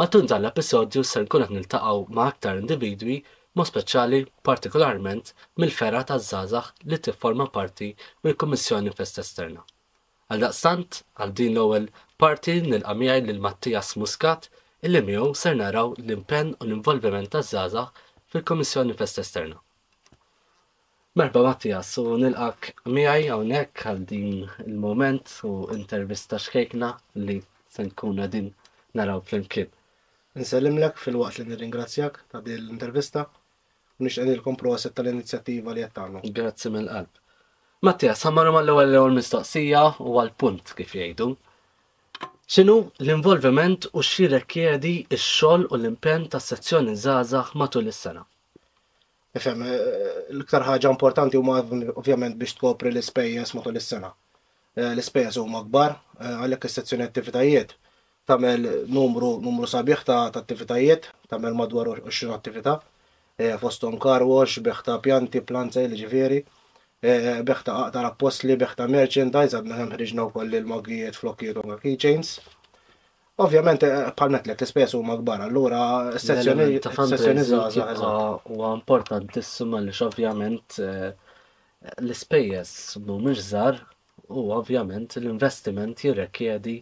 Matul dan l-episodju ser nkun qed niltaqgħu ma' aktar individwi b'mod speċjali partikolarment mill-fergħa taż-żgħażagħ li tifforma parti mill-Kummissjoni Festa Esterna. Għaldaqstant, għal din l-ewwel parti nilqa' miegħi lil Mattias Muscat illi miegħu ser naraw l-impenn u l-involviment taż-żgħażagħ fil-Kummissjoni Festa Esterna. Merħba Mattias u nilqgħek miegħi hawnhekk għal din il-mument u intervista xkejkna li se nkunu qegħdin naraw flimkien. Insellimlek filwaqt li nirringrazzjak ta' din l-intervista u nixtieq ngħidilkom proset tal-inizjattiva li qed tagħmlu. Grazzi mill-qalb. Mattias, ħa marru mal-ewwel l-ewwel mistoqsija u għall-punt kif jgħidu. X'inhu l-involviment u x'jirrekjedi x-xogħol u l-impenn tas-sezzjoni żgħażagħ matul is-sena? Tifhem, l-iktar ħaġa importanti huma ovvjament biex tkopri l-ispejjeż matul is-sena. L-ispejjeż huma kbar, għalhekk is-sezzjoni attivitajiet tagħmel numru numru sabiħ ta' attivitajiet, tagħmel madwar 20 attività, fosthom car wash, bigħ ta' pjanti, plant sale ġifieri, bigħ ta' aqtar appostli, bigħ ta' merchandise, għadna kemm ħriġna wkoll il-maggijiet flokkijiet u keychains. Ovvjament, eh, bħal metlek l-ispejjeż huma kbar, allura s-sezzjoni ta' sezzjoni żgħażagħ huwa importantissima li ovvjament eh, l-ispejjeż mhumiex żgħar u ovvjament l-investiment jirrekjedi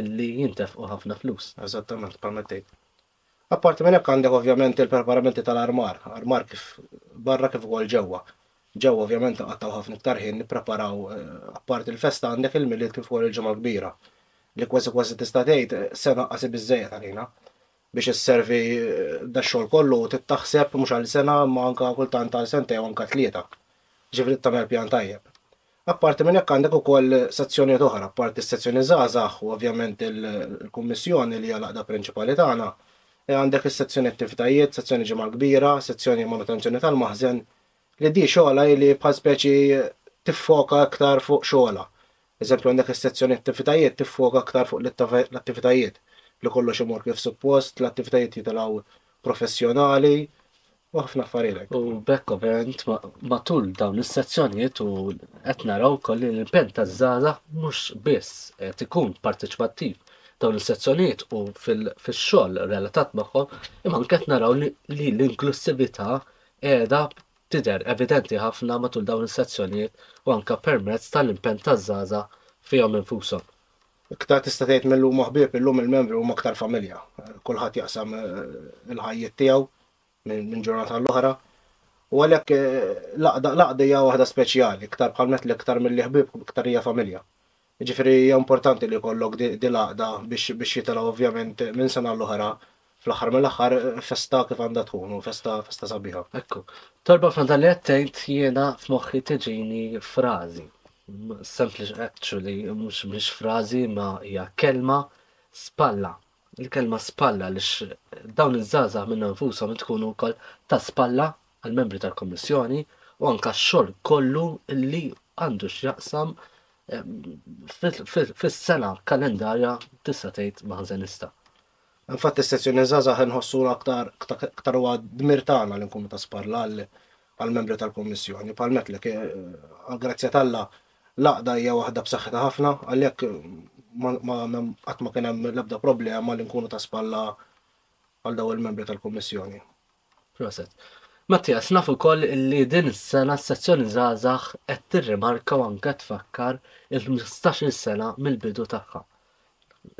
illi jintefqu ħafna flus. Eżattament, permettejt. Apparti minn hekk għandek ovvjament il-preparamenti tal-armar, armar kif barra kif ukoll ġewwa. Ġewwa ovvjament inqattgħu ħafna iktar ħin nippreparaw apparti l-festa għandek il-Milied kif ukoll il-Ġimgħa l-Kbira li kważi kważi tista' tgħid sena qasi biżżejjed għalina biex isservi dax-xogħol kollu u trid taħseb mhux għal sena imma anke kultant għal sentejn u anke tlieta. Ġifieri trid tagħmel pjan tajjeb. Apparti minn hekk għandek ukoll sezzjonijiet oħra, apparti s-sezzjoni Żgħażagħ u ovvjament il-Kummissjoni li hija l-għaqda prinċipali tagħna, għandek is-sezzjoni Attivitajiet, sezzjoni Ġimgħa Kbira, sezzjoni Manutenzjoni tal-Maħżen li di xogħolha hi li bħal speċi tiffoka iktar fuq xogħolha. Eżempju għandek is-sezzjoni Attivitajiet tiffoka aktar fuq l-attivitajiet, li kollox imur kif suppost, l-attivitajiet jitilgħu professjonali, u ħafna affarijiet hekk. U bekk ovvjament matul dawn is-sezzjonijiet u qed naraw ukoll li l-impenn taż-żgħażagħ mhux biss qed ikun parteċipattiv dawn is-sezzjonijiet u fix-xogħol relatat magħhom, imma anke qed naraw li l-inklussività qiegħda tidher evidenti ħafna matul dawn is-sezzjonijiet u anke permezz tal-impenn taż-żgħażagħ fihom infushom. Iktar tista' tgħid milli huma ħbieb, illum il-membri huma aktar familja. Kulħadd jaqsam il-ħajjiet tiegħu minn ġurnata għall-oħra. U għalhekk l-għaqda l-għaqda hija waħda speċjali, iktar bħal metli iktar milli ħbieb, iktar hija familja. Jiġifieri hija importanti li jkollok din l-għaqda biex jitilgħu ovvjament minn sena għall-oħra Fl-aħħar mill-aħħar festa kif għandha tkun u festa festa sabiħa. Ekku. Talba f'dan dan li qed tgħid jiena f'moħħi tiġini frażi. Sempliċ actually mhux mhix frażi ma hija kelma spalla. Il-kelma spalla li dawn iż-żgħażagħ minn nfushom tkunu wkoll ta' spalla għall-membri tal-Kummissjoni u anka x-xogħol kollu li għandu x'jaqsam fis-sena kalendarja tista' tgħid maħżenista. Infatti s-sezzjoni Żgħażagħ inħossuna aktar aktar huwa dmir tagħna li nkunu ta' spall għal għall-membri tal-Kummissjoni. Bħal mettlek, għall-grazzja t'Alla, l-għaqda hija waħda b'saħħitha ħafna, għalhekk ma qatt ma kien hemm l-ebda problema li nkunu ta' spalla għal dawn il-membri tal-Kummissjoni. Proset. Mattias, naf ukoll li din is-sena s-Sezzjoni Żgħażagħ qed tirrimarka u anke tfakkar il-ħmistax-il sena mill-bidu tagħha.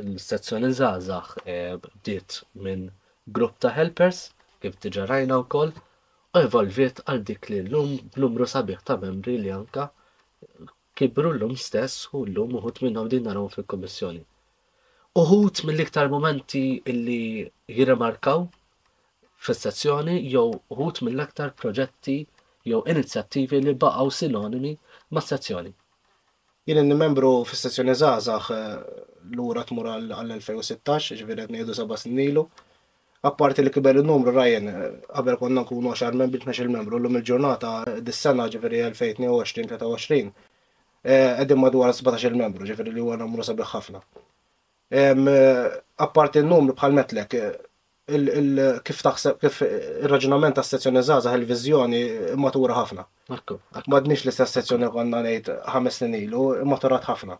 Is-Sezzjoni Żgħażagħ bdiet minn grupp ta' helpers, kif diġà rajna wkoll, u evolviet għal dik li llum b'numru sabiħ ta' membri li anke kibru llum stess u llum uħud minnhom qegħdin narahom fil-Kummissjoni. Uħud mill-iktar mumenti li jirrimarkaw fis-sezzjoni jew uħud mill-aktar proġetti jew inizjattivi li baqgħu sinonimi mas-sezzjoni. Jien inni membru fis-sezzjoni żgħażagħ lura tmur għall-2016, ġifieri qed ngħidu seba' snin ilu, Apparti li kiber in-numru Ryan, qabel konna nkunu għaxar membri tnexil membru llum il-ġurnata dis-sena ġifieri 2022 23 qegħdin madwar sbatax-il membru ġifieri li huwa numru sabiħ ħafna. Apparti n-numru bħal metlek kif taħseb kif ir-raġunament tas-sezzjoni żgħażagħ il-viżjoni matura ħafna. M'għadniex l-istess sezzjoni konna ngħid ħames snin ilu, maturat ħafna.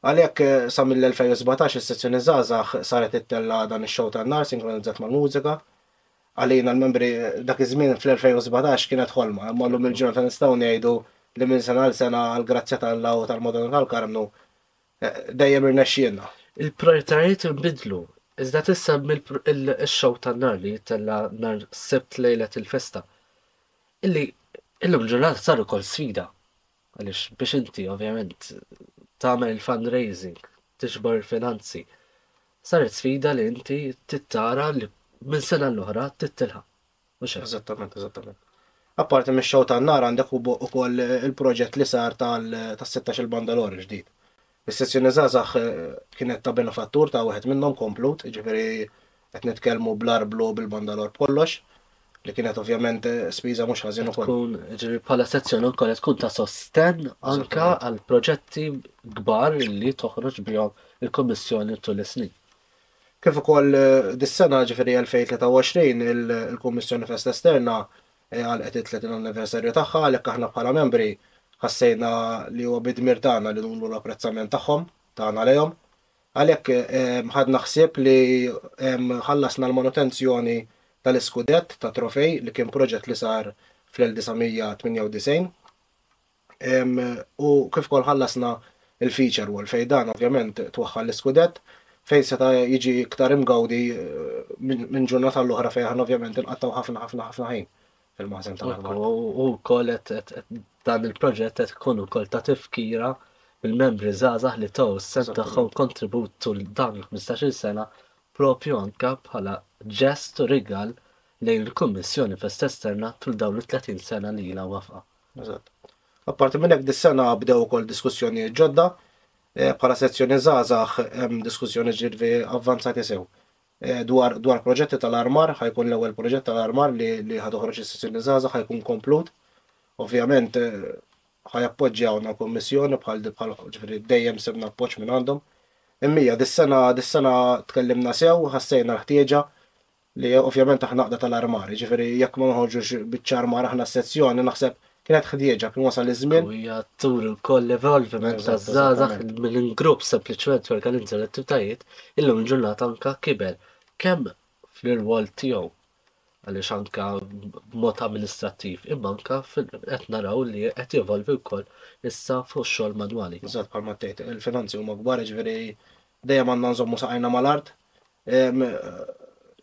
Għalhekk, sa mill-2017 is-sezzjoni żgħażagħ saret ittella' dan ix-show tan-nar sinkronizzat mal-mużika. Għalina l-membri dak iż-żmien fl-2017 kienet ħolma, imma llum il-ġurnata nistgħu ngħidu li minn sena għal sena għall-grazzja t'Alla u tal-Madonna tal-Karmnu dejjem irnexxielna. Il-prijoritajiet inbidlu, iżda tinsab mill-show tan-nar li jittella' nhar Sibt lejlet il-festa, illi llum il-ġurnata sar ukoll sfida. Għaliex biex inti ovvjament tagħmel il-fundraising, tiġbor il-finanzi, saret sfida li inti tittara li minn sena l-oħra tittilħa. Eżattament, eżattament. Apparti minn show tan-nar għandek ukoll il-proġett li sar tas-16 il-bandalor il-ġdid. Is-sezzjoni żgħażagħ kienet ta' benefattur ta' wieħed minnhom komplut, jiġifieri qed nitkellmu bl-għar blu bil-bandalor b'kollox, li kienet ovvjament spiża mhux ħażin ukoll. Tkun ġifieri bħala sezzjoni wkoll qed tkun ta' sostenn anke għal proġetti kbar li toħroġ bihom il-Kummissjoni tul is-snin. Kif ukoll dis-sena ġifieri 2023 il-Kummissjoni Festa Esterna għalqet it-30 anniversarju tagħha, għalhekk aħna bħala membri ħassejna li huwa bi dmir tagħna li nuru l-apprezzament tagħhom tagħna lejhom. Għalhekk ħadna ħsieb li ħallasna l-manutenzjoni tal-iskudett tat-trofej li kien proġett li sar fl-1998. u kif ukoll ħallasna l-feature wall fejn dan ovvjament twaħħal l-iskudett fejn seta' jiġi iktar imgawdi minn ġurnata għal oħra fejn aħna ovvjament inqattgħu ħafna ħafna ħafna ħin fil-maħżen tal-armar. U wkoll dan il-proġett qed ikun ukoll ta' tifkira bil-membri żgħażagħ li taw is-sem tagħhom kontribut tul dan il-15-il sena propju anke bħala ġest u rigal lejn il-Kummissjoni Festa Esterna tul dawn it-30 sena li ilha wafqa. Eżatt. Apparti minn hekk dis-sena bdew ukoll diskussjonijiet ġodda. Eh, bħala sezzjoni żgħażagħ hemm diskussjoni ġirvi avvanzati sew. Eh, dwar dwar proġetti tal-armar, ħajkun l-ewwel proġett tal-armar li li ħadoħroġ is-sezzjoni żgħażagħ ħajkun komplut. Ovvjament eh, ħajappoġġjawna l-Kummissjoni bħal bħal ġifieri dejjem sebna appoġġ minn għandhom. Immija dis-sena dis-sena tkellimna sew, ħassejna l-ħtieġa li hi ovvjament taħt naqda tal-armar, jiġifieri jekk ma noħorġux biċċa armar aħna s-sezzjoni, naħseb kienet ħtieġa, kien wasal iż-żmien. U hija turi wkoll l-evolviment taż-żgħażagħ minn grupp sempliċement jorganizza l-attivitajiet, illum il-ġurnata anke kiber kemm fl-irwol tiegħu għaliex anke b'mod amministrattiv, imma anke qed naraw li qed jevolvi wkoll issa fuq xogħol manwali. Eżatt bħalma tgħid, il-finanzi huma kbar, ġifieri Dejjem għandna nżommu saqajna mal-art.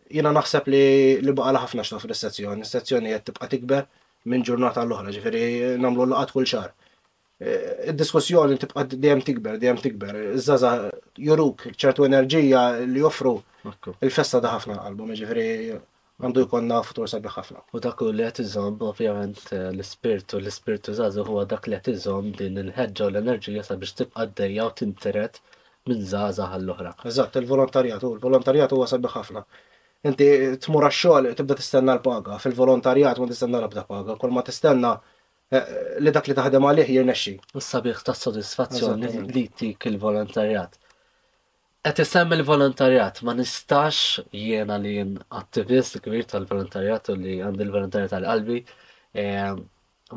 Jiena naħseb li li baqala ħafna x'taf is-sezzjoni. Is-sezzjoni qed tibqa' tikber minn ġurnata għall oħra ġifieri nagħmlu laqgħat kull xahar. Eh, id-diskussjoni tibqa' dejjem tikber, dejjem tikber. Iż-żaza juruk ċertu enerġija li joffru il-festa da ħafna qalbu, ġifieri Għandu jkollna futur sabiħ ħafna. U dak hu li qed iżomm ovvjament l-ispirtu, l-ispirtu żgħażugħ huwa dak li qed iżomm din il-ħeġġa u l-enerġija sabiex tibqa' għaddejja u tintiret minn żgħażagħ għall-oħra. Eżatt, il-volontarjat hu, il-volontarjat huwa sabiħ ħafna. Inti tmur għax-xogħol tibda tistenna l-paga, fil-volontarjat ma tistenna l-ebda paga, kulma tistenna li dak li taħdem għalih jirnexxi. Is-sabiħ tas-sodisfazzjoni li jtik il-volontarjat. Qed isemmi l-volontarjat, ma nistax jiena li jien attivist kbir tal-volontarjat u li għandi l-volontarjat għal qalbi, ehm,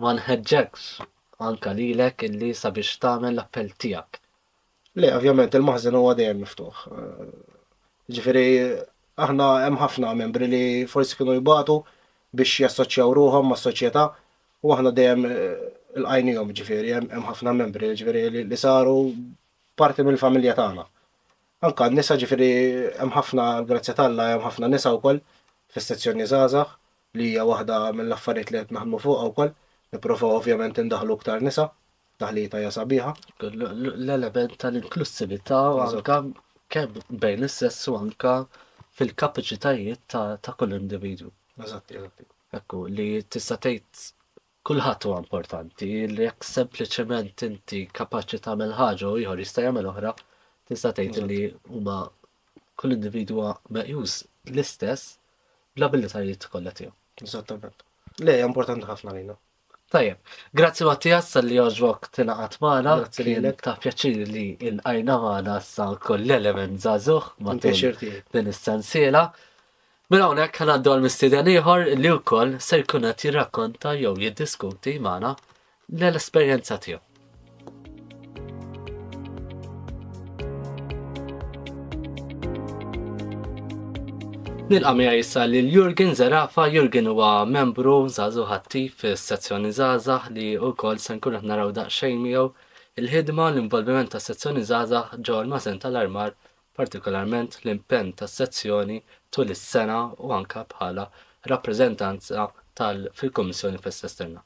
ma nħeġġekx anka lilek illi sabiex tagħmel l-appell tiegħek. Le, ovvjament il-maħżen huwa dejjem miftuħ. Eh, ġifieri aħna hemm ħafna membri li forsi kienu jbatu biex jassoċjaw ruhom mas-soċjetà u aħna dejjem eh, l-qajnijom ġifieri hemm ħafna membri ġifieri li saru parti mill-familja tagħna. Anka n-nisa ġifieri hemm ħafna grazzja t'Alla hemm ħafna nisa wkoll fis-sezzjoni żgħażagħ li hija waħda mill-affarijiet li qed naħdmu fuqha wkoll. Nipprovaw ovvjament indaħħlu iktar nisa, daħlieta hija sabiħa. L-element tal-inklussività anka kemm bejn is-sess u anka fil-kapaċitajiet ta' kull individwu. Eżatt, eżatt. Ekku, li tista' tgħid Kulħadd huwa importanti, jekk sempliċement inti kapaċi tagħmel ħaġa u ieħor jista' jagħmel oħra, tista' tgħid li huma kull individwa meqjus l-istess bl-abilitajiet kollha tiegħu. Eżattament. Le, importanti ħafna lejna. Tajjeb, grazzi Mattias li joġbok tilaqat magħna. Grazzi lilek. Ta' pjaċir li il-qajna magħna sa kull element żagħżugħ ma' din is-sensiela. Mela hawnhekk ħanaddu għal mistieden ieħor li wkoll se jkun qed jirrakkonta jew jiddiskuti magħna l-esperjenza tiegħu. Nilqa mija jissa li l-Jurgen Zerafa, Jurgen huwa membru zazu ħattif fis-sezzjoni Zaza li wkoll se nkun qed naraw daqsxejn miegħu il-ħidma l-involviment tas-sezzjoni Zaza ġol mażen tal-armar partikolarment l-impenn tas-sezzjoni tul is-sena u anke bħala rappreżentanza tal fil-Kummissjoni Festa Esterna.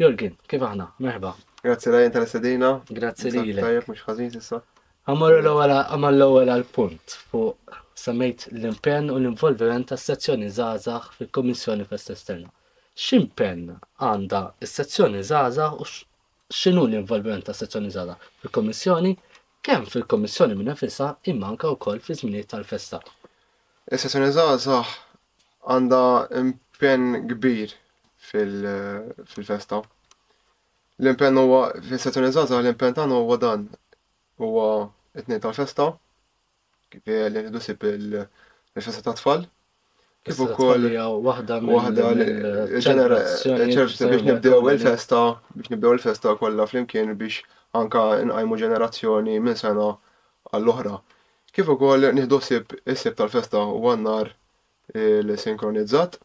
Jurgen, kif aħna? Merħba. Grazzi Ryan tal-istedina. Grazzi lilek. Tajjeb mhux ħażin s'issa. Għamorru l-ewwel għamel l-ewwel għall-punt fuq semmejt l-impenn u l-involviment tas-sezzjoni żgħażagħ fil-Kummissjoni Fest Esterna. X'impenn għandha s-sezzjoni żgħażagħ u x'inhu l-involviment tas-sezzjoni żgħażagħ fil-Kummissjoni kemm fil-Kummissjoni minnifisha imma anke wkoll fi żminijiet tal-festa. Is-Sezzjoni Żgħażagħ għandha impenn kbir fil-festa. L-impenn huwa fis-Sezzjoni Żgħażagħ l-impenn tagħna huwa dan, huwa t-Tnejn tal-Festa li nieħdu sib il-referenza ta' tfal. Kif ukoll waħda waħda ċerta biex nibdew il-festa, biex nibdew il-festa kollha flimkien biex anka nqajmu ġenerazzjoni minn sena għall-oħra. Kif ukoll nieħdu sib is-sib tal-festa u għannar l-sinkronizzat.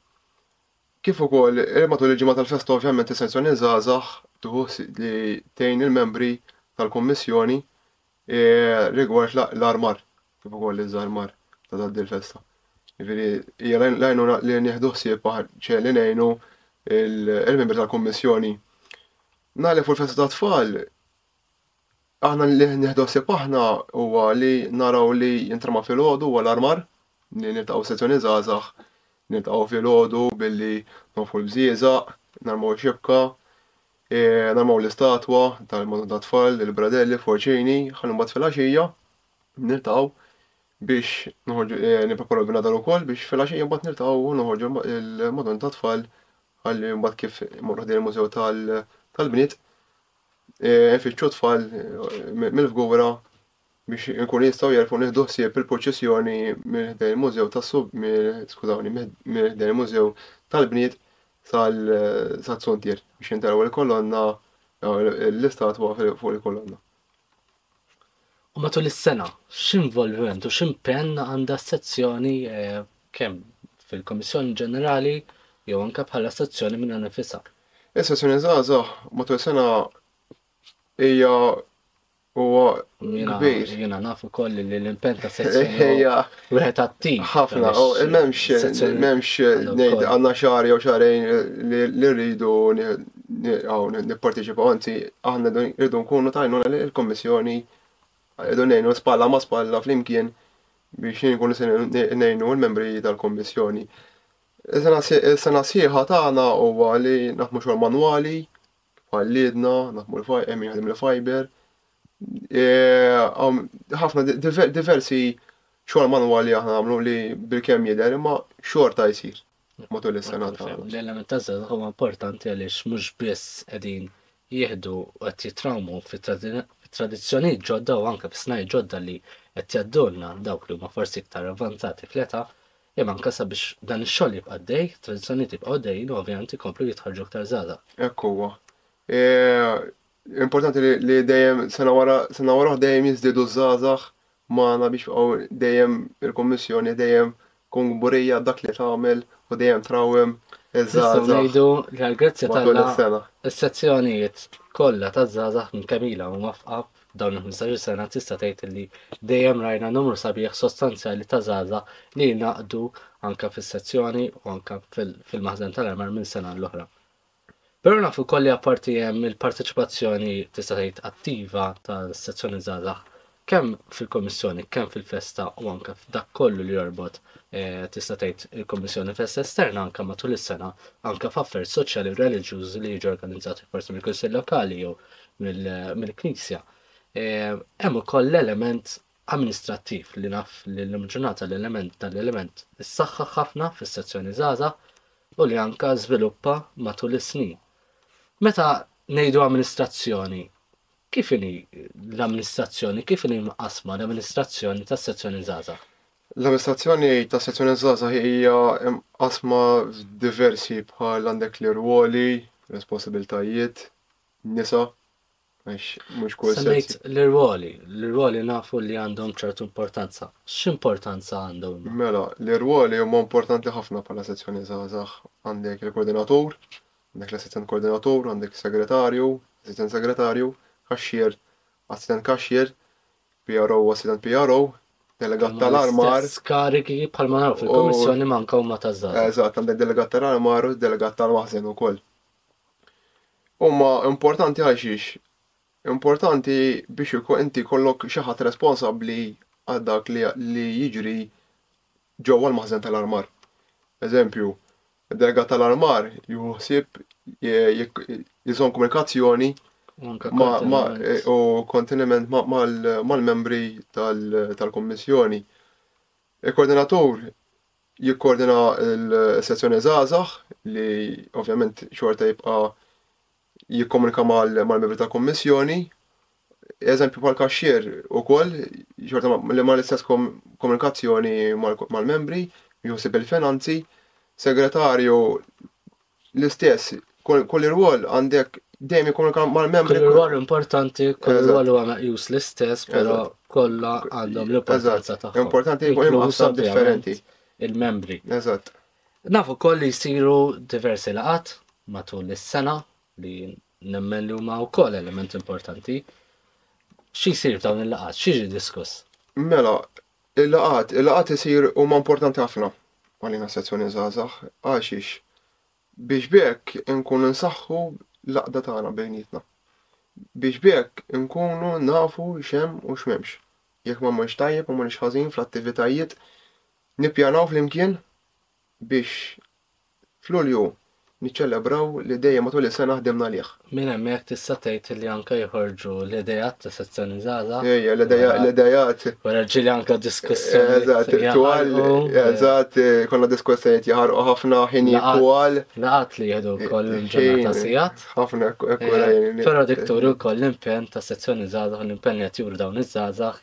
Kif ukoll eh, matul il-ġimgħa tal-festa ovvjament is-sezzjoni żgħażagħ li tgħin il-membri tal-Kummissjoni Rigward l-armar, kif ukoll iż-żarmar ta' tgħaddi l-festa. Jiġifieri hija l-għajnuna li nieħdu ħsieb ċe li ngħinu il-membri tal-Kummissjoni. Nagħlem fuq il-festa ta' tfal, aħna li nieħdu ħsieb aħna huwa li naraw li jintrema fil-ħodu huwa l-armar li niltaqgħu sezzjoni żgħażagħ, niltaqgħu fil-ħodu billi nofħu l-bżieżaq, narmu xibka, Nagħmlu l-istatwa tal-Madonna tat-Tfal, il-bradelli, forċini, ħalli mbagħad fil-għaxija niltaqgħu biex noħorġu nippreparaw il-binadar ukoll biex fil-għaxija mbagħad niltaqgħu u noħorġu il-Madonna tat-Tfal ħalli mbagħad kif morru ħdejn il-mużew tal-bniet nfittxu tfal mill-fgura biex inkunu jistgħu jerfgħu nieħdu ħsieb il-purċissjoni minn ħdejn il-mużew tas-sub skużawni minn ħdejn il-mużew tal-bniet sal-suntier biex jintaraw il-kolonna l-istatwa fuq il-kolonna. U matul is-sena, x'involviment u x'impenn għandha s-sezzjoni eh, kemm fil-Komissjoni Ġenerali jew anke bħala sezzjoni minn nifisha? Is-sezzjoni żgħażagħ matul sena hija huwa kbir. Jiena naf ukoll li l-impenn ta' sezzjoni wieħed attiv. Ħafna, m'hemmx m'hemmx ngħid għandna xahar jew xahrejn li rridu nipparteċipaw, anzi aħna rridu nkunu tajnuna li l-Kommissjoni rridu ngħinu spalla ma' spalla flimkien biex nkunu se ngħinu l-membri tal-Kommissjoni. Is-sena sħiħa tagħna huwa li naħmu xogħol manwali, bħal lidna, naħmu l-fajber, min jaħdem l-fajber. E, ħafna diversi xogħol manwali aħna nagħmlu li bil-kemm jidher imma xorta jsir matul is-sena tagħna. L-element ta' żgħażagħ huwa importanti għaliex mhux biss qegħdin jieħdu qed jitrawmu fit-tradizzjonijiet ġodda u anke fis-snaj ġodda li qed jaddolna dawk li huma forsi iktar avvanzati fl-età, Imma anke sabiex dan ix-xogħol jibqa' għaddej, tradizzjonijiet jibqgħu għaddejjin u ovvjament ikomplu jitħarrġu iktar żgħażagħ. Hekk huwa. Importanti li li dejjem sena wara sena wara oħra dejjem jiżdiedu żgħażagħ magħna biex jibqgħu dejjem il-Kummissjoni dejjem tkun kburija b'dak li tagħmel u dejjem trawwem iż-żgħażagħ. Nistgħu ngħidu li għall-grazzja t'Alla s-sezzjonijiet kollha taż-żgħażagħ minn kemm ilha huma f'qab F'dawn il-ħmistax-il sena tista' tgħid li dejjem rajna numru sabiħ sostanzjali ta' żgħażagħ li jingħaqdu anke fis-sezzjoni u anke fil-maħżen tal-għemar minn sena għall-oħra. Però naf ukoll li apparti hemm il-parteċipazzjoni tista' tgħid attiva tas-sezzjoni żgħażagħ kemm fil-Kummissjoni, kemm fil-festa u anke f'dak kollu li jorbot eh, tista' tgħid il-Kummissjoni Festa Esterna anke matul is-sena, anke f'affarijiet soċjali u reliġjużi li jiġu organizzati forsi mill-Kunsill Lokali jew mill-Knisja. Hemm ukoll l-element amministrattiv li naf li l-lum ġurnata l-element tal-element issaħħaħ ħafna fis-sezzjoni żgħażagħ u li anka żviluppa matul is-snin. Meta ngħidu amministrazzjoni, kif inhi l-amministrazzjoni, kif inhi mqasma l-amministrazzjoni tas-sezzjoni żgħażagħ? L-amministrazzjoni ta' sezzjoni zaza hija asma diversi bħal għandek l-irwoli, responsabiltajiet, nisa, għax mhux kull Semmejt l-irwoli, l-irwoli nafu li għandhom ċertu importanza. X'importanza għandhom? Mela, l-irwoli huma importanti ħafna bħala sezzjoni żgħażagħ. Għandek il-koordinatur, għandek l-assistent koordinatur, għandek segretarju, assistent segretarju, kaxxier, assistent kaxxier, PRO, assistent PRO, delegat tal-armar. Skariki bħal ma naf il-Komissjoni manka huma tażżar. Eżatt, għandek delegat tal-armar u delegat tal-maħzen ukoll. Huma importanti għal xiex? Importanti biex inti jkollok xi ħadd responsabbli għal dak li jiġri ġewwa l-maħżen tal-armar. Eżempju, id-delegat tal-armar jieħu ħsieb jiżomm komunikazzjoni u kontiniment mal-membri tal-Kummissjoni. Il-koordinatur Jikkoordina l-sezzjoni Zazax li ovvjament xorta jibqa' jikkomunika mal-membri ta' kummissjoni. Eżempju bħal kaxxier ukoll xorta li ma l-istess komunikazzjoni mal-membri, jħossib il-finanzi, segretarju l-istess, kull irwol għandek dejjem ikkomunika mal-membri. Kull irwol importanti, kull irwol huwa meqjus l-istess, però kollha għandhom l-importanza tagħhom. Importanti jkun imqassam differenti. Il-membri. Eżatt. Nafu koll li jsiru diversi laqat matul is-sena li nemmen li huma wkoll element importanti. Xi jsir dawn il-laqat, xi diskuss? Mela, Il-laqat, il-laqat isir huma importanti ħafna għalina sezzjoni żgħażagħ għaxiex biex bekk inkunu nsaħħu l-aqda tagħna bejnietna. Biex bekk inkunu nafu xem u x'memx. Jekk ma mmorx tajjeb u mmorx ħażin fl-attivitajiet nippjanaw flimkien biex f'Lulju niċċelebraw l-idea li matul is-sena ħdimna għalih. Minn hemmhekk tista' tgħid li anke joħorġu l-ideat ta' sezzjoni żgħażagħ. Ejja, l-ideat. Wara ġieli anke diskussjoni. Eżatt, twal. Eżatt, konna diskussjonijiet jaħarqu ħafna ħin twal. Laqat li jieħdu wkoll il-ġurnata sigħat. Ħafna ekkurajn. Però dik turi wkoll l-impenn ta' sezzjoni żgħażagħ, l-impenn qed juru dawn iż-żgħażagħ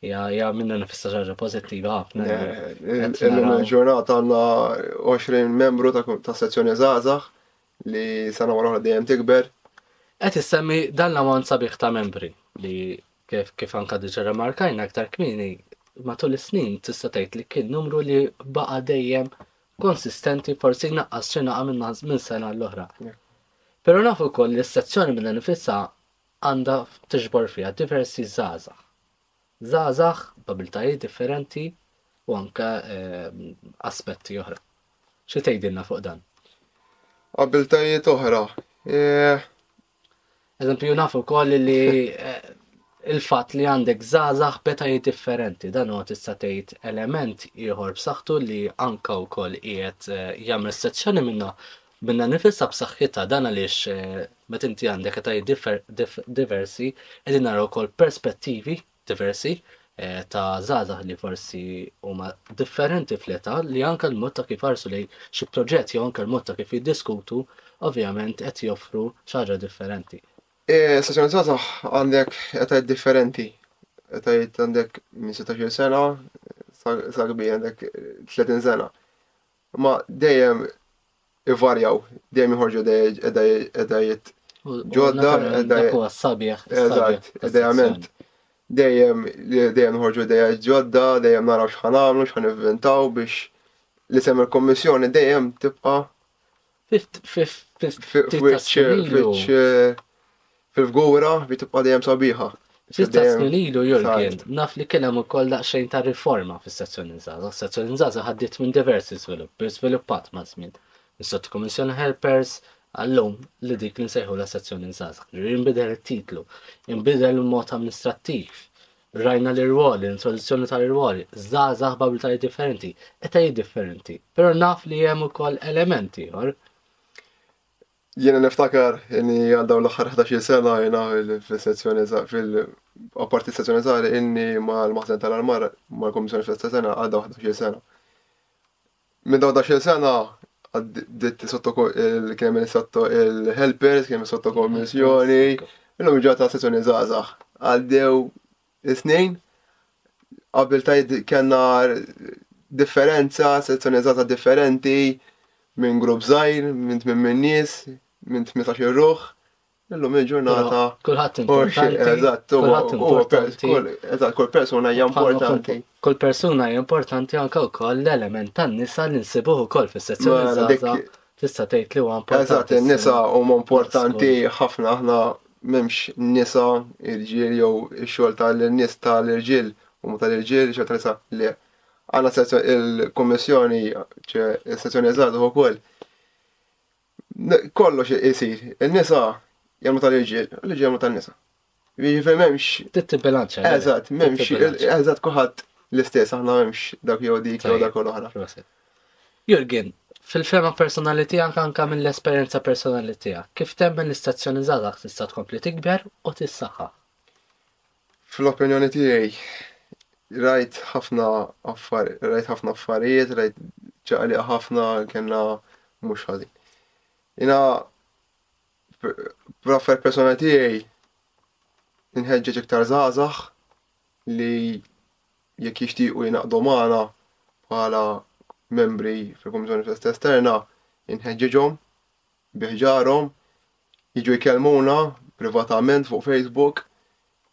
Ja, ja, minna nifissa ġarġa pozittiva ħafna. Illum il-ġurnata għanna 20 membru ta' sezzjoni zazax li sena wara dejjem tikber. Qed issemmi dan l-ammont sabiħ ta' membri li kif kif anka diġa remarkajna aktar kmini matul is-snin tista' tgħid li kien numru li baqa' dejjem konsistenti forsi naqqas xi naqa' minn sena l-oħra. Pero nafu kol li s-sezzjoni minna nifissa għandha tiġbor fiha diversi żgħażagħ. Żgħażagħ b'abiltajiet differenti u anke ehm, aspetti oħra. Xi tgħidilna fuq dan? Abiltajiet oħra. E, Eżempju, nafu wkoll li eh, il-fatt li għandek żgħażagħ b'etajiet differenti dan huwa tista' tgħid element ieħor b'saħħtu li anka wkoll qiegħed eh, jagħmel sezzjoni minnha Minnha nnifisha b'saħħitha, dan għaliex meta inti għandek etajiet diversi qegħdin naraw ukoll perspettivi diversi eh, ta' żgħażagħ li forsi huma differenti fl-età li anke l-mod ta' kif arsu lejn xi proġett jew anke l-mod ta' kif jiddiskutu ovvjament qed joffru xi ħaġa differenti. Eh, Sessjoni żgħażagħ għandek etajiet differenti. Etajiet għandek minn 16 sena sa kbir għandek 30 sena. Imma dejjem ivarjaw, dejjem joħorġu edajiet ġodda, edajiet. Edajament. Dejjem dejjem joħorġu edajiet ġodda, dejjem naraw x'ħan għamlu, x'ħan inventaw biex li sem il-Kommissjoni dejjem tibqa' fil-fgura li tibqa' dejjem sabiħa. Sitt snin ilu Jurgen naf li kien hemm ukoll daqsxejn ta' riforma fis-sezzjoni żgħażagħ. Is-sezzjoni żgħażagħ għaddiet minn diversi żviluppi u żviluppat maż-żmien. Mis-Sottokummissjoni Helpers għallum li dik li nsejħulha sezzjoni żgħażagħ. Ġifieri nbidel it-titlu, inbidel il-mod amministrattiv, Rajna l-irwoli, l-introduzzjoni tal-irwoli, żgħażagħ b'abiltajiet differenti, etajiet differenti, però naf li hemm ukoll element ieħor Jiena niftakar inni għal dawn l-aħħar 11 sena jiena fil-sezzjoni fil-apparti sezzjoni żgħar inni mal-maħzen tal-armar mal-Kummissjoni fl-istess sena għal dawn 11 sena. Minn dawn dax-il sena għaddit sotto kien hemm sotto il-helpers, kien hemm sotto kommissjoni, illum ġa ta' sezzjoni żgħażagħ. Għaddew is-snin qabel tajt kellna differenza, sezzjoni żgħażagħ differenti minn grupp żgħir, minn tmien min-nies, minn 18 ruħ, Illum il-ġurnata. Kulħadd importanti. Eżatt, kulħadd importanti. Eżatt, kull persuna hija importanti. Kull persuna hija importanti anke wkoll l-element tan-nisa li nsibuh ukoll fis-sezzjoni żgħażagħ tista' tgħid li huwa importanti. Eżatt, in-nisa huma importanti ħafna aħna m'hemmx nisa irġiel jew ix-xogħol tal-nies tal-irġiel huma tal-irġiel xogħol tal-nisa le. Għandna il-Kummissjoni, il-sezzjoni żgħażagħ ukoll Kollox isir, in-nisa jagħmlu tal-irġiel, l-irġiel jagħmlu tan-nisa. Jiġifieri m'hemmx. Tittibilanċja. Eżatt, m'hemmx. Eżatt kulħadd l-istess, aħna m'hemmx dak jew dik jew dak u l-oħra. Jurgen, fil-fema personali tiegħek anka mill-esperjenza personali tiegħek, kif temmen l-istazzjoni żgħażagħ tista' tkompli tikber u tissaħħa? Fl-opinjoni tiegħi rajt ħafna rajt ħafna affarijiet, rajt ċaqliqa ħafna kellna mhux ħażin. Jina bl-affer persona tiegħi inħeġġeġ iktar żgħażagħ li jekk jixtiequ jinaqdu magħna bħala membri fil-Kummissjoni Festa Esterna inħeġġeġhom biħġarhom Jiġu jkellmuna privatament fuq Facebook,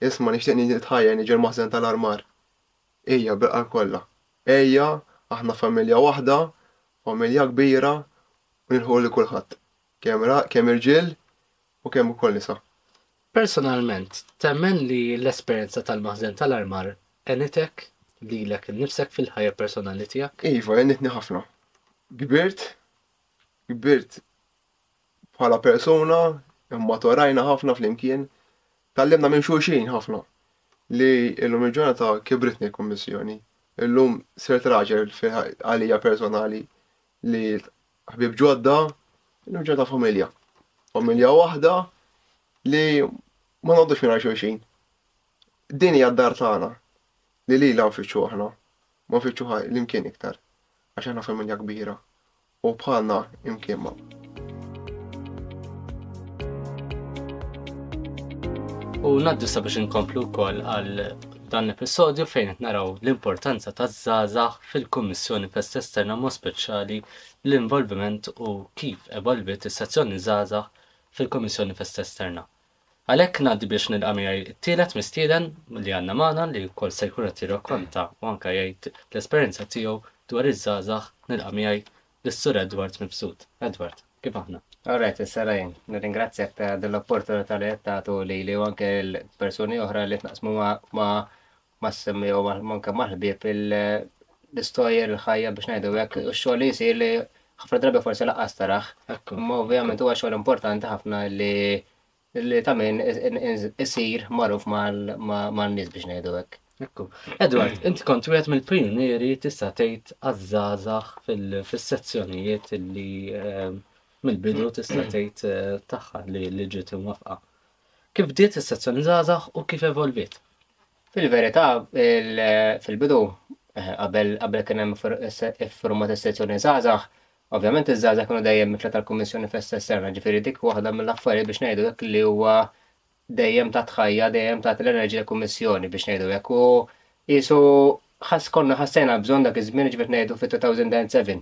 isma' nixtieq niġi nitħajjar niġi l-maħżen tal-armar. Ija, bil-qalb kollha. Ejja, aħna familja waħda, familja kbira, u nilħu lil kulħadd, kemm kemm irġiel u kemm ukoll nisa. Personalment, temmen li l-esperjenza tal-maħżen tal-armar għenitek lilek innifsek fil-ħajja personali tiegħek? Iva, għenitni ħafna. Kbirt, kbirt bħala persuna, immatorajna ħafna flimkien, tallimna minn xulxin ħafna li illum il-ġurnata kibritni l-Kummissjoni. Illum sirt raġel għalija personali li ħbib ġodda, illum ġodda familja. Familja waħda li ma noddux minn xulxin. Din hija d-dar tagħna li lilha nfittxu aħna, ma nfittxu l-imkien iktar, għax aħna familja kbira u bħalna imkien ma'. U naddu sabiex inkomplu wkoll għal dan l-episodju fejn qed naraw l-importanza taż-żgħażagħ fil-Kummissjoni Pest Esterna mod speċjali l-involviment u kif evolviet is-sezzjoni żgħażagħ fil-Kummissjoni Pest Esterna. Għalhekk ngħaddi biex nilqa' miegħi t-tielet mistieden li għandna magħna li wkoll se jkun qed jirrakkonta u anke jgħid l-esperjenza tiegħu dwar iż-żgħażagħ, nilqa' miegħi lis-Sur Edward Mifsud. Edward, kif aħna? All right, Is Serajn. Nirringrazzjak ta' din l-opportunità li qed tagħtu lili u anke lill-persuni oħra li qed naqsmu ma' mas-semmiegħa u anke mal-ħbieb l-istorja l-ħajja biex ngħidu hekk, u x-xogħol li jsir li ħafna drabi forsi laqqas taraħ. Imma ovvjament huwa xogħol importanti ħafna li li ta' min isir magħruf mal-nies biex ngħidu hekk. Ekku. Edward, inti kont wieħed mill-pioniri tista' tgħid għaż-żgħażagħ fis-sezzjonijiet li ehm, mill-bidu tista' tgħid eh, tagħha li ġiet imwafqa. Kif bdiet is-sezzjoni żgħażagħ u kif evolviet? Fil-verità, fil-bidu, qabel qabel kien hemm iffurmat is-sezzjoni żgħażagħ, ovvjament iż-żgħażagħ kienu dejjem mitla tal-Kummissjoni Festa Esterna, ġifieri dik waħda mill-affarijiet biex ngħidu hekk li huwa dejjem ta' tħajja, dejjem ta' l-enerġija kummissjoni biex ngħidu hekk u qisu ħass konna ħassejna bżonn dak iż-żmien ġifieri ngħidu fit-2007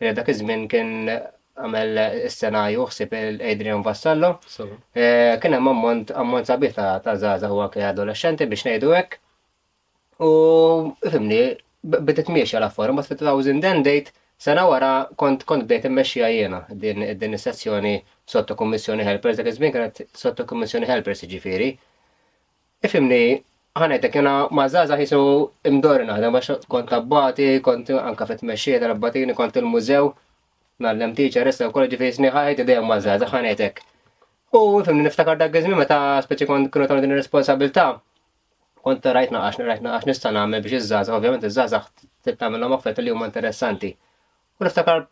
Dak iż-żmien kien għamel is-sena ju ħsib Adrian Vassallo. Eh, kien hemm ammont ammont sabiħ ta' żgħażagħ huwa kien adolexxenti biex ngħidu hekk. U fimni, bidet miexja l-affarum, but 2000 den dejt sena wara kont kont bdejt immexxija jiena din din is-sezzjoni sotto kummissjoni helpers, dak iż-żmien kienet sotto kummissjoni helpers jiġifieri. Ifimni, ħanetek, jena ma' zaza jisu imdorna, da max kont abbati, kont anka fit meċċie tal-abbatini, kont il-mużew, nallem tiċa, resta u kolli ġifiri sniħajt id ma' zaza ħanetek. U fimni niftakar dak għizmi meta speċi kont kienu tal din responsabilta. Kont rajt naqax, rajt naqax nista' nagħmel biex iż-żaza, ovvjament iż-żaza tagħmilhom affett li huma interessanti. U niftakar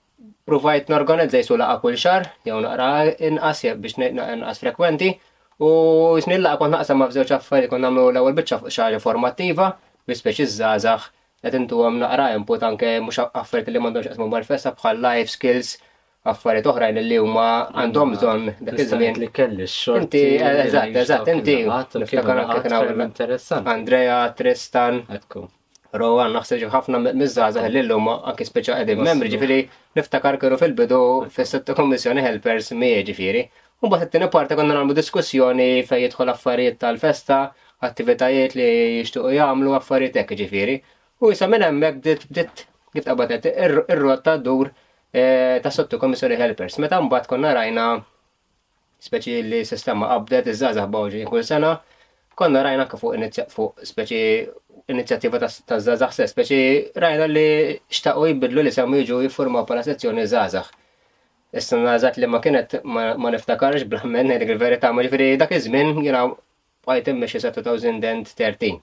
provajt norganizza jisu laqa kull xar, jew naqra inqas biex inqas frekwenti, u jisni laqa kont naqsam ma' fżewċ affarijiet kont nagħmlu l-ewwel biċċa fuq xaġa formattiva biex speċi żgħażagħ qed intuhom naqra input anke mhux affarijiet li m'għandhomx jaqsmu mal-festa bħal life skills affarijiet oħrajn li huma għandhom bżonn dak iż-żmien. Li kelli xogħol. Inti eżatt, eżatt, inti niftakar anke kien interessanti. Andrea, Tristan. Ekku. Pero għan naħseb ġib ħafna mizzazah li l-lum anki speċa għedim membri ġifiri niftakar kienu fil-bidu fil-setta kommissjoni helpers mi ġifiri. U bat t-tini parti konna nagħmlu diskussjoni fej jidħol affarijiet tal-festa, attivitajiet li jixtuqu jagħmlu affarijiet hekk ġifiri. U jisa minn hemmhekk bdiet bdiet kif qabad ir-rotta dur eh, ta' sottu kommissjoni helpers. Meta mbagħad konna rajna speċi li sistema qabdet iż-żgħażagħ Bawġin kull sena, konna rajna anke fuq fuq speċi inizjattiva ta' żgħażagħ se speċi rajna li xtaqu jibidlu li semmu jiġu jiffurmaw bħala sezzjoni żgħażagħ. Issa nażat li ma kienet ma niftakarx bl-ħammen dik il-verità, ma ġifieri dak iż-żmien jiena Item mexxi sa 2013.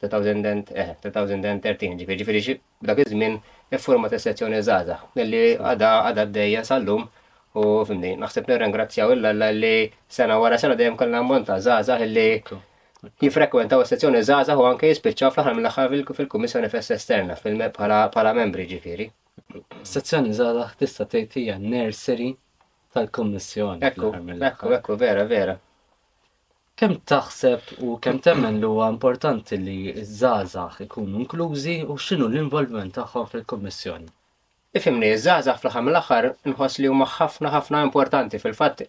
2000 and, eh, 2013, ġifieri ġifieri xi dak iż-żmien iffurmat is-sezzjoni żgħażagħ milli għadha għadha għaddejja sal-lum u fimni naħseb nirringrazzjaw il-Alla li sena wara sena dejjem kellna ammont ta' żgħażagħ illi jifrekwentaw is-sezzjoni żgħażagħ u anke jispiċċaw fl-aħħar mill-aħħar fil-Kummissjoni Fest Esterna bħala membri ġifieri. Sezzjoni żgħażagħ tista' tgħid hija nursery tal-Kummissjoni. Ekku, ekku, ekku, vera, vera. Kemm taħseb u kemm temmen li huwa importanti li ż-żgħażagħ ikunu inklużi u x'inhu l-involviment tagħhom fil-Kummissjoni? Ifhimni, iż-żgħażagħ fl-aħħar mill-aħħar inħoss li huma ħafna ħafna importanti. Fil-fatt,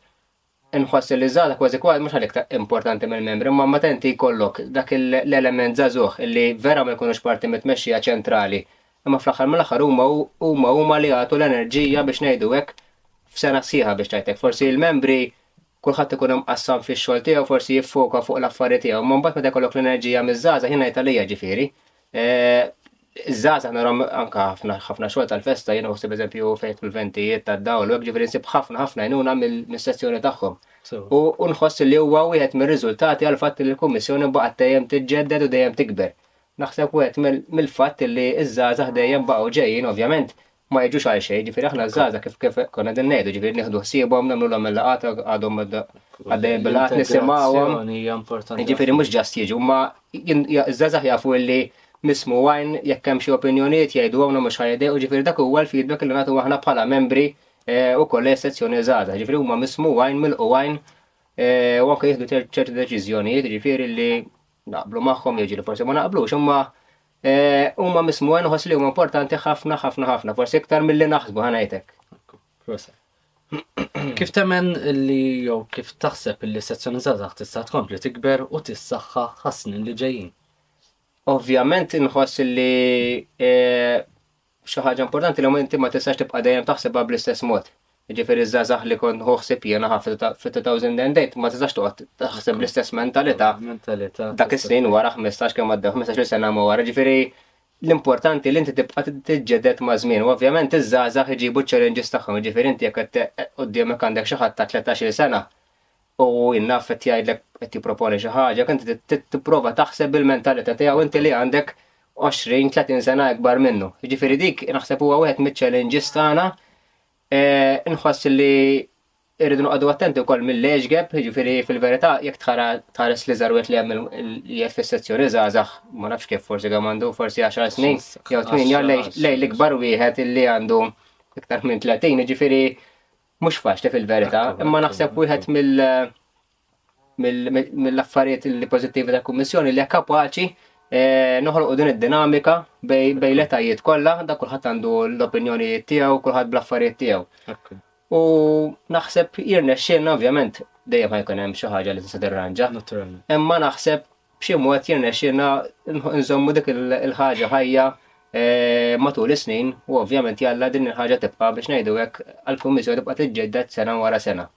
inħoss li ż-żgħażagħ kważi kważi mhux għal iktar importanti mill-membri, imma meta inti jkollok dak l-element żagħżugħ li vera ma jkunux parti mit-tmexxija ċentrali Imma fl-aħħar mill-aħħar huma huma huma li jagħtu l-enerġija biex ngħidu hekk f'sena sħiħa biex tgħid hekk. Forsi l-membri kulħadd ikun imqassam fix-xogħol tiegħu forsi jiffoka fuq l-affarijiet tiegħu, imma mbagħad meta jkollok l-enerġija miż-żgħażagħ jien ngħid għalija ġifieri. Eh, Iż-żgħażagħ narom anke ħafna ħafna xogħol tal-festa jien uħsib eżempju fejn fil-ventijiet tad-dawl u hekk ġifieri nsib ħafna ħafna jnuna mis-sezzjoni tagħhom. U nħoss li huwa wieħed mir-riżultati għal fatt li l-Kummissjoni baqgħet dejjem tiġġedded u dejjem tikber. Naħseb wieħed mill-fatt li ż-żgħażagħ dejjem baqgħu ġejjin ovvjament ma jiġux għal xejn, jiġifieri aħna ż-żgħażagħ kif kif konna qegħdin ngħidu, jiġifieri nieħdu ħsiebhom, nagħmlulhom il-laqgħat għadhom għaddejjin bil-laqgħat nisimgħuhom. Jiġifieri mhux ġast jiġu, ma ż-żgħażagħ jafu li mismu għajn jekk hemm xi opinjonijiet jgħidu hawn mhux ħajdejqu, jiġifieri dak huwa l-feedback li nagħtu aħna bħala membri wkoll li sezzjoni żgħażagħ, jiġifieri huma mismu għajn milqu għajn u anke jieħdu ċerti deċiżjonijiet, jiġifieri li naqblu magħhom jew ġieli forsi ma naqblux, imma eh, huma mismu nħoss li huma importanti ħafna ħafna ħafna, forsi iktar milli naħsbu ħanajtek. Kif temen li jew kif taħseb li sezzjoni żgħażagħ tista' tkompli tikber u tissaħħa ħasnin li ġejjin? Ovvjament inħoss li eh, Xi ħaġa importanti li inti ma tistax tibqa' dejjem taħsibha bl-istess mod. Jiġifieri ż-żgħażagħ li kont nħu ħsieb jiena ħafna ta' fit-2008 ma tistax toqgħod taħseb bl-istess mentalità dak is-snin wara 15 kemm għaddew 15-il sena ma wara. Ġifieri l-importanti li inti tibqa' tiġġeded ma' żmien u ovvjament iż-żgħażagħ iġibu ċ-challenges tagħhom. Jiġifieri inti jekk qed quddiemek għandek xi ħadd ta' 13-il sena u innaf qed jgħidlek qed jipproponi xi ħaġa, inti tipprova taħseb bil-mentalità tiegħu inti li għandek 20-30 sena ikbar minnu. Ġifieri dik naħseb huwa wieħed miċ-challenges tagħna eh, nħoss li irridu noqogħdu attenti wkoll mill-leġgeb, ġifieri fil-verità jekk tħara tħares li żarwet li hemm li qed fis-sezzjoni żgħażagħ, ma nafx kif forsi kemm għandu forsi 10 snin jew 8 lej l-ikbar wieħed illi għandu iktar minn 30, ġifieri Mhux faċli fil-verità, imma naħseb wieħed mill mill-affarijiet li pożittivi tal-Kummissjoni li kapaċi eh, noħolqu din id-dinamika bej l-etajiet kollha, da kulħadd għandu l-opinjonijiet tiegħu, kulħadd bl-affarijiet tiegħu. U naħseb jirnexxin ovvjament dejjem ħajkun hemm xi ħaġa li tista' tirranġa. Imma naħseb b'xi mod jirnexxielna nżommu dik il-ħaġa ħajja eh, matul is-snin u ovvjament jalla din il-ħaġa tibqa' biex ngħidu hekk għall-Kummissjoni tibqa' tiġġedded sena wara sena.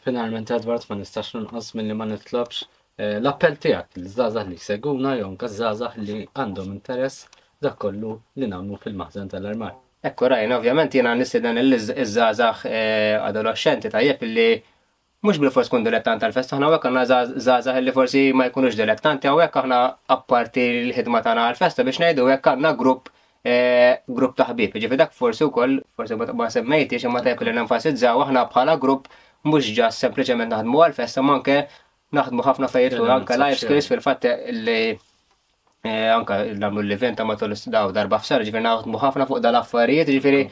Finalment Edward ma nistax nunqas milli ma nitlobx eh, l-appell tiegħek li żgħażagħ li jseguna jew anke żgħażagħ li għandhom interess dak kollu li nagħmlu fil-maħżen tal-armar. Ekku rajna, ovvjament jiena nistieden il-żgħażagħ eh, adolescenti tajjeb li Mhux bilfors tkun dilettant tal-festa, aħna hawnhekk għandna żgħażagħ li forsi ma jkunux dilettanti hawnhekk aħna apparti l-ħidma tagħna għall-festa biex ngħidu hekk għandna grupp eh, grupp ta' ħbieb. Ġifi dak forsi wkoll forsi ma semmejtix imma tajb li nenfasizzaw aħna bħala grupp mhux ġas sempliċement naħdmu għall-festa ma anke naħdmu ħafna fejt u anke life skills fil-fatt li eh, anke nagħmlu l-event ta' matul daw darba f'sar ġifieri naħdmu ħafna fuq dal-affarijiet ġifieri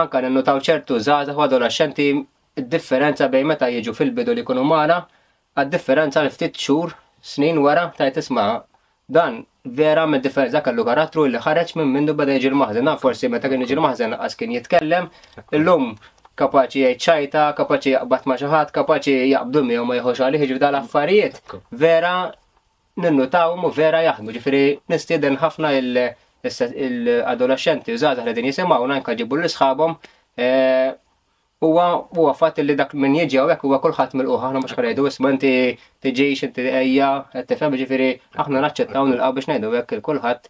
Anke ninnutaw ċertu żgħażagħ u adolaxxenti d-differenza bejn meta jiġu fil-bidu li jkunu mara għad-differenza għal ftit xhur, snin wara tgħid isma' dan vera għamel differenza dak kellu karattru li ħareġ minn mindu beda jiġi l-maħżen. Dan forsi meta kien jiġi l-maħżen naqas kien jitkellem, illum kapaċi jgħid ċajta, kapaċi jaqbad ma' xi ħadd, kapaċi jaqbdu miegħu ma jħox għalih jiġri dal-affarijiet vera ninnutaw mu vera jaħdmu, ġifiri nistieden ħafna il-adolescenti u zazax li din jisimaw najka ġibu l-isħabom eh, huwa huwa fatt li dak minn jiġi hawnhekk huwa kulħadd mill-quħ aħna mhux ħrejdu isma' inti tiġix inti ejja qed tifhem ġifieri aħna naċċettaw nilqgħu biex ngħidu hekk il kulħadd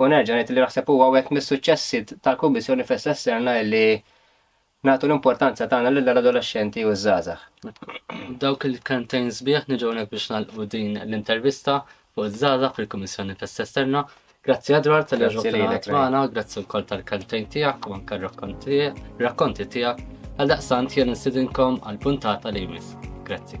u nerġa' ngħid li naħseb huwa wieħed mis-suċċessi tal-Kummissjoni fl-istess serna li Nagħtu l-importanza tagħna lill-adolexxenti u ż-żgħażagħ. B'dawk il-kelmtejn sbieħ niġu hawnhekk biex nagħlqu din l-intervista fuq iż-żgħażagħ fil-Kummissjoni Festa Esterna. Grazzi Edward tal-li Grazzi ġejt lilek, Ray. magħna, grazzi wkoll tal-kelmtejn tiegħek u anke r-rakkonti rakkonti tiegħek. Għaldaqstant jien nistidinkom għall-puntata li jmiss. Grazzi.